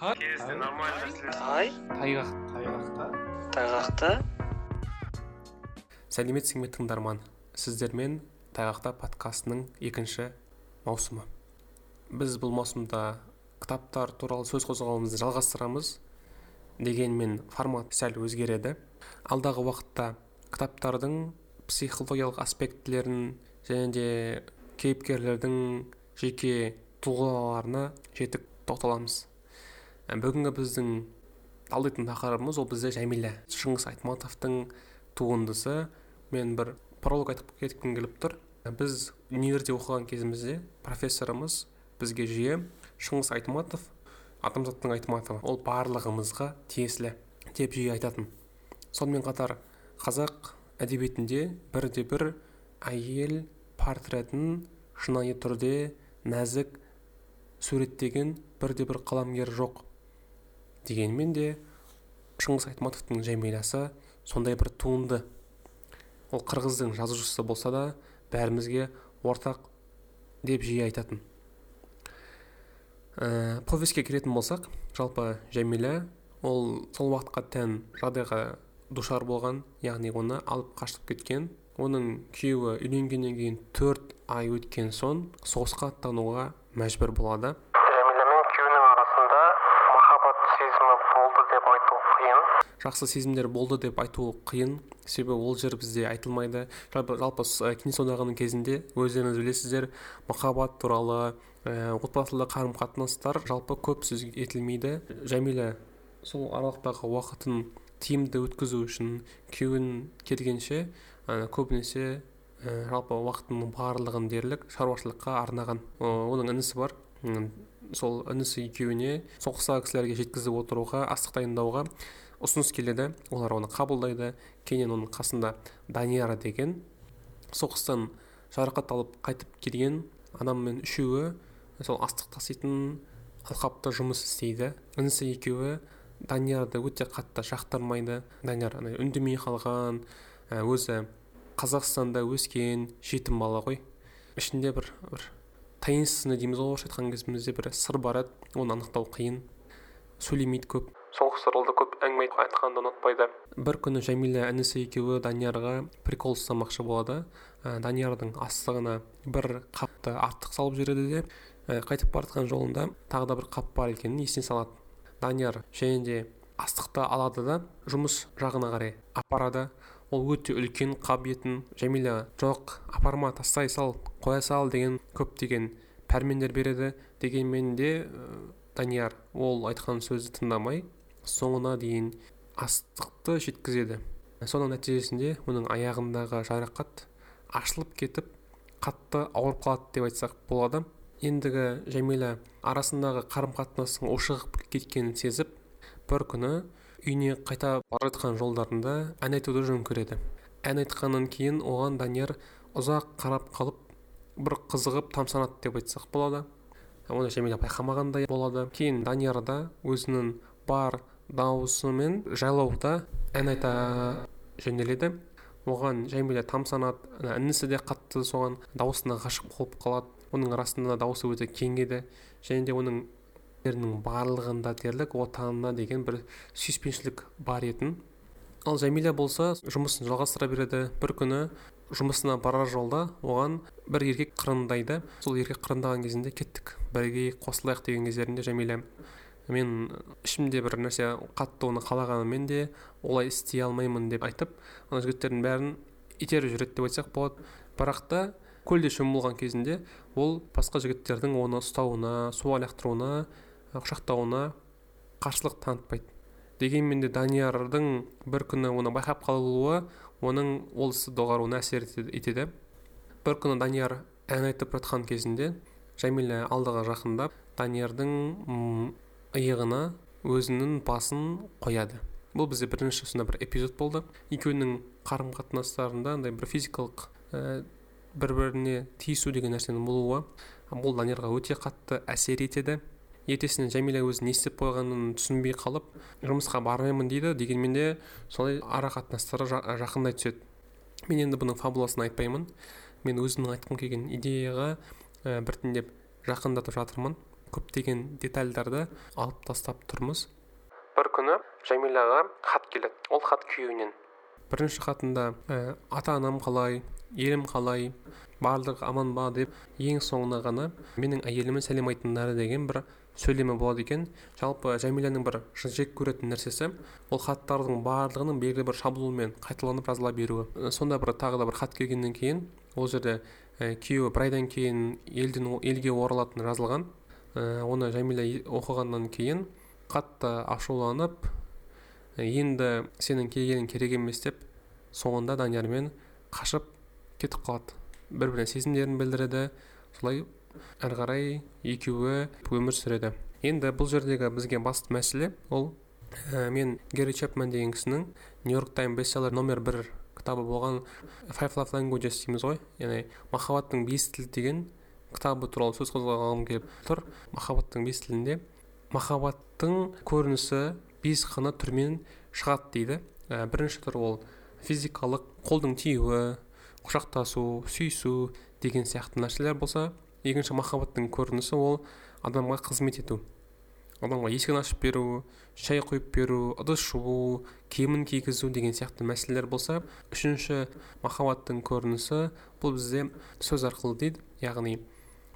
Если нормально тай? Тайғақ тайғақта тайғақта сәлеметсің бе тыңдарман. Сіздермен тайғақта подкастының екінші маусымы. Біз бұл маусымда кітаптар туралы сөз қозғауымызды жалғастырамыз дегенмен формат сәл өзгереді. Алдағы уақытта кітаптардың психологиялық аспектілерін және де кейіпкерлердің жеке тұлғаларына жетік тоқталамыз. Бүгінгі біздің талдайтын тақырыбымыз ол бізде жәмила шыңғыс айтматовтың туындысы. Мен бір пролог айтып кеткім келіп тұр. Ә, біз универде оқыған кезімізде профессорымыз бізге жиі шыңғыс айтматов адамзаттың айтматовы ол барлығымызға тиесілі деп жиі айтатын. Сонымен қатар қазақ әдебиетінде бірде бір әйел портретін шынайы түрде нәзік суреттеген бірде бір қаламгер жоқ. Дегенмен де шыңғыс айтматовтың жәмиласы сондай бір туынды. Ол қырғыздың жазушысы болса да бәрімізге ортақ деп жиі айтатын. Ә, повестьке келетін болсақ жалпы жәмила ол сол уақытқа тән жағдайға душар болған яғни оны алып қашып кеткен оның күйеуі үйленгеннен кейін төрт ай өткен соң соғысқа аттануға мәжбүр болады жәмила мен күйеуінің арасында махаббат сезімі болды деп айту қиын жақсы сезімдер болды деп айту қиын. Себебі ол жер бізде айтылмайды. Жалпы, жалпы кеңес одағының кезінде өздеріңіз білесіздер махаббат туралы ә, отбасылы қарым қатынастар жалпы көп сөз етілмейді. Жәмила сол аралықтағы уақытын тиімді өткізу үшін күйеуін келгенше ә, көбінесе ә, жалпы уақытының барлығын дерлік шаруашылыққа арнаған. Оның інісі бар. Сол інісі екеуіне соғыстағы кісілерге жеткізіп отыруға астық дайындауға ұсыныс келеді олар оны қабылдайды. Кейіннен оның қасында данияр деген соғыстан жарақат алып қайтып келген адаммен үшеуі сол астық таситын алқапта жұмыс істейді. Інісі екеуі даниярды өте қатты жақтырмайды. Данияр үндемей қалған ә, өзі қазақстанда өскен жетім бала ғой. Ішінде бір бір таинственный дейміз ғой орысша айтқан кезімізде бір сыр бар еді оны анықтау қиын. Сөйлемейді көп. Соғыс туралы көп әңгіме айтқанды ұнатпайды. Бір күні жәмила інісі екеуі даниярға прикол ұстамақшы болады. Ә, даниярдың астығына бір қапты артық салып жібереді де ә, қайтып бара жатқан жолында тағы да бір қап бар екенін есіне салады. Данияр және де астықты алады да жұмыс жағына қарай апарады. Ол өте үлкен қап етін жәмила жоқ апарма тастай сал қоя сал деген көптеген пәрмендер береді. Дегенмен де ә, данияр ол айтқан сөзді тыңдамай соңына дейін астықты жеткізеді. Соның нәтижесінде оның аяғындағы жарақат ашылып кетіп қатты ауырып қалады деп айтсақ болады. Ендігі жәмила арасындағы қарым қатынастың ушығып кеткенін сезіп бір күні үйіне қайта бара жатқан жолдарында ән айтуды жөн көреді. Ән айтқаннан кейін оған данияр ұзақ қарап қалып бір қызығып тамсанады деп айтсақ болады. Оны жәмила байқамағандай болады. Кейін данияр да өзінің бар дауысымен жайлауда ән айта жөнеледі. Оған жәмила тамсанады ана інісі де қатты соған дауысына ғашық болып қалады. Оның арасында дауысы өте кең еді. Және де оның барлығында дерлік отанына деген бір сүйіспеншілік бар етін. Ал жәмила болса жұмысын жалғастыра береді. Бір күні жұмысына барар жолда оған бір еркек қырындайды. Сол еркек қырындаған кезінде кеттік. Бірге қосылайық деген кездерінде жәмила мен ішімде бір нәрсе қатты оны қалағанымен де олай істей алмаймын деп айтып ана жігіттердің бәрін итеріп жүреді деп айтсақ болады. Бірақ та көлде шомылған кезінде ол басқа жігіттердің оны ұстауына су лақтыруына құшақтауына қарсылық танытпайды. Дегенмен де даниярдың бір күні оны байқап қалуы оның ол істі доғаруына әсер етеді- бір күні данияр ән айтып жатқан кезінде жәмила алдыға жақындап даниярдың иығына өзінің басын қояды. Бұл бізде бірінші сондай бір эпизод болды. Екеуінің қарым қатынастарында андай бір физикалық ә, бір біріне тиісу деген нәрсенің болуы бұл даниярға өте қатты әсер етеді. Ертесіне жәмила өзі не істеп қойғанын түсінбей қалып жұмысқа бармаймын дейді дегенмен де солай ара қатынастары жа- жақындай түседі. Мен енді бұның фабуласын айтпаймын. Мен өзімнің айтқым келген идеяға ә, біртіндеп жақындатып жатырмын көптеген детальдарды алып тастап тұрмыз. Бір күні жәмилаға хат келеді. Ол хат күйеуінен. Бірінші хатында ә, ата анам қалай елім қалай барлығы аман ба? деп ең соңына ғана менің әйеліме сәлем айтыңдар деген бір сөйлемі болады екен. Жалпы жәмиланың бір жек көретін нәрсесі ол хаттардың барлығының белгілі бір шаблонмен қайталанып жазыла беруі. Сонда бір тағы да бір хат келгеннен кейін ол жерде ә, күйеуі бір айдан кейін елден елге оралатыны жазылған ә, оны жәмила оқығаннан кейін қатты ашуланып енді сенің келгенің керек емес деп соңында даниярмен қашып кетіп қалады. Бір біріне сезімдерін білдіреді. Солай әрі қарай екеуі өмір сүреді. Енді бұл жердегі бізге басты мәселе ол ә, мен герри чепмен деген кісінің нью йорк тайм бестселлер номер бір кітабы болған five love languages дейміз ғой. Яғни махаббаттың бес тілі деген кітабы туралы сөз қозғағым келіп тұр. Махаббаттың бес тілінде. Махаббаттың көрінісі бес қана түрмен шығады дейді. Ә, бірінші түрі ол физикалық қолдың тиюі құшақтасу сүйісу деген сияқты нәрселер болса екінші махаббаттың көрінісі ол адамға қызмет ету. Адамға есігін ашып беру шай құйып беру ыдыс жуу киімін кигізу деген сияқты мәселелер болса үшінші махаббаттың көрінісі бұл бізде сөз арқылы дейді. Яғни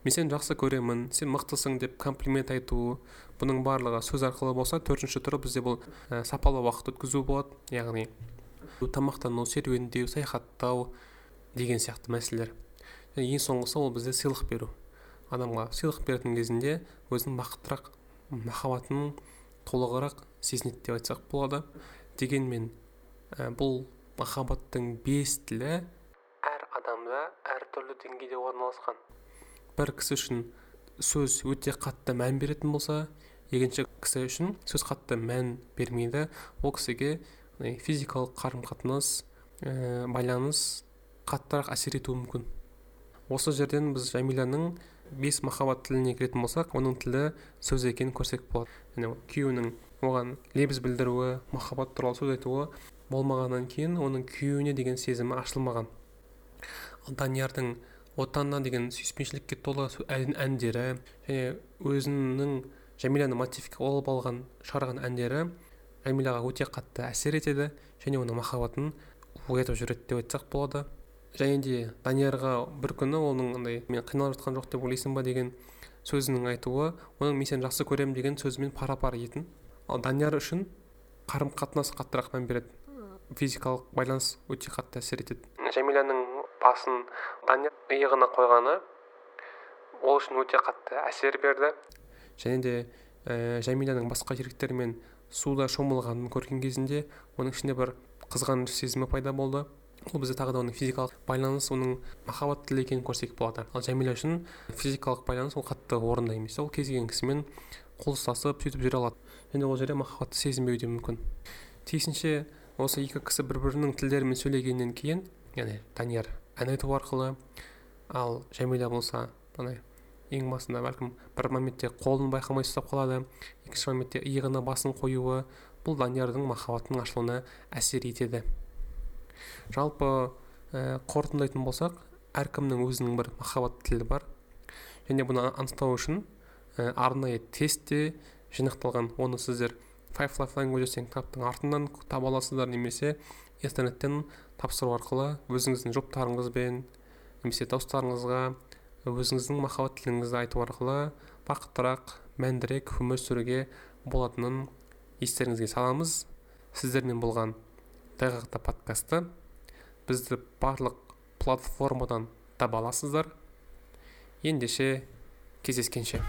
мен сені жақсы көремін сен мықтысың деп комплимент айту бұның барлығы сөз арқылы болса төртінші түрі бізде бұл ә, сапалы уақыт өткізу болады яғни тамақтану серуендеу саяхаттау деген сияқты мәселелер. Ең соңғысы ол бізде сыйлық беру. Адамға сыйлық беретін кезінде өзінің бақыттырақ махаббатын толығырақ сезінеді деп айтсақ болады. Дегенмен ә, бұл махаббаттың бес тілі әр адамда әртүрлі деңгейде орналасқан. Бір кісі үшін сөз өте қатты мән беретін болса екінші кісі үшін сөз қатты мән бермейді. Ол кісіге физикалық қарым қатынас ә, байланыс қаттырақ әсер етуі мүмкін. Осы жерден біз жәмиланың бес махаббат тіліне кіретін болсақ оның тілі сөз екенін көрсек болады. Яғни күйеуінің оған лебіз білдіруі махаббат туралы сөз айтуы болмағаннан кейін оның күйеуіне деген сезімі ашылмаған. Даниярдың отанына деген сүйіспеншілікке толы әндері және өзінің жәмиланы мотивке алып алған шығарған әндері жәмилаға өте қатты әсер етеді және оның махаббатын оятып жүреді деп айтсақ болады. Және де даниярға бір күні оның андай мен қиналып жатқан жоқ деп ойлайсың ба деген сөзінің айтуы оның мен сені жақсы көремін деген сөзімен пара пар етін. Ал данияр үшін қарым қатынас қаттырақ мән береді. Физикалық байланыс өте қатты әсер етеді. Жәмиланың басын данияр иығына қойғаны ол үшін өте қатты әсер берді. Және де ә, жәмиланың басқа жігіттермен суда шомылғанын көрген кезінде оның ішінде бір қызғаныш сезімі пайда болды. Ол бізде тағы да оның физикалық байланыс оның махаббат тілі екенін көрсек болады. Ал жәмила үшін физикалық байланыс ол қатты орында емес. Ол кез келген кісімен қол ұстасып сөйтіп жүре алады. Және ол жерде махаббатты сезінбеуі де мүмкін. Тиісінше осы екі кісі бір бірінің тілдерімен сөйлегеннен кейін яғни данияр ән айту арқылы ал жәмила болса андай ең басында бәлкім бір моментте қолын байқамай ұстап қалады екінші моментте иығына басын қоюы бұл даниярдың махаббатының ашылуына әсер етеді. Жалпы ә, қорытындылайтын болсақ әркімнің өзінің бір махаббат тілі бар. Және бұны анықтау үшін ә, арнайы тестте жинақталған оны сіздер five love languages деген кітаптың артынан таба аласыздар немесе интернеттен тапсыру арқылы өзіңіздің жұптарыңызбен немесе достарыңызға өзіңіздің махаббат тіліңізді айту арқылы бақыттырақ мәндірек өмір сүруге болатынын естеріңізге саламыз. Сіздермен болған тайғақта подкасты бізді барлық платформадан таба аласыздар. Ендеше кездескенше.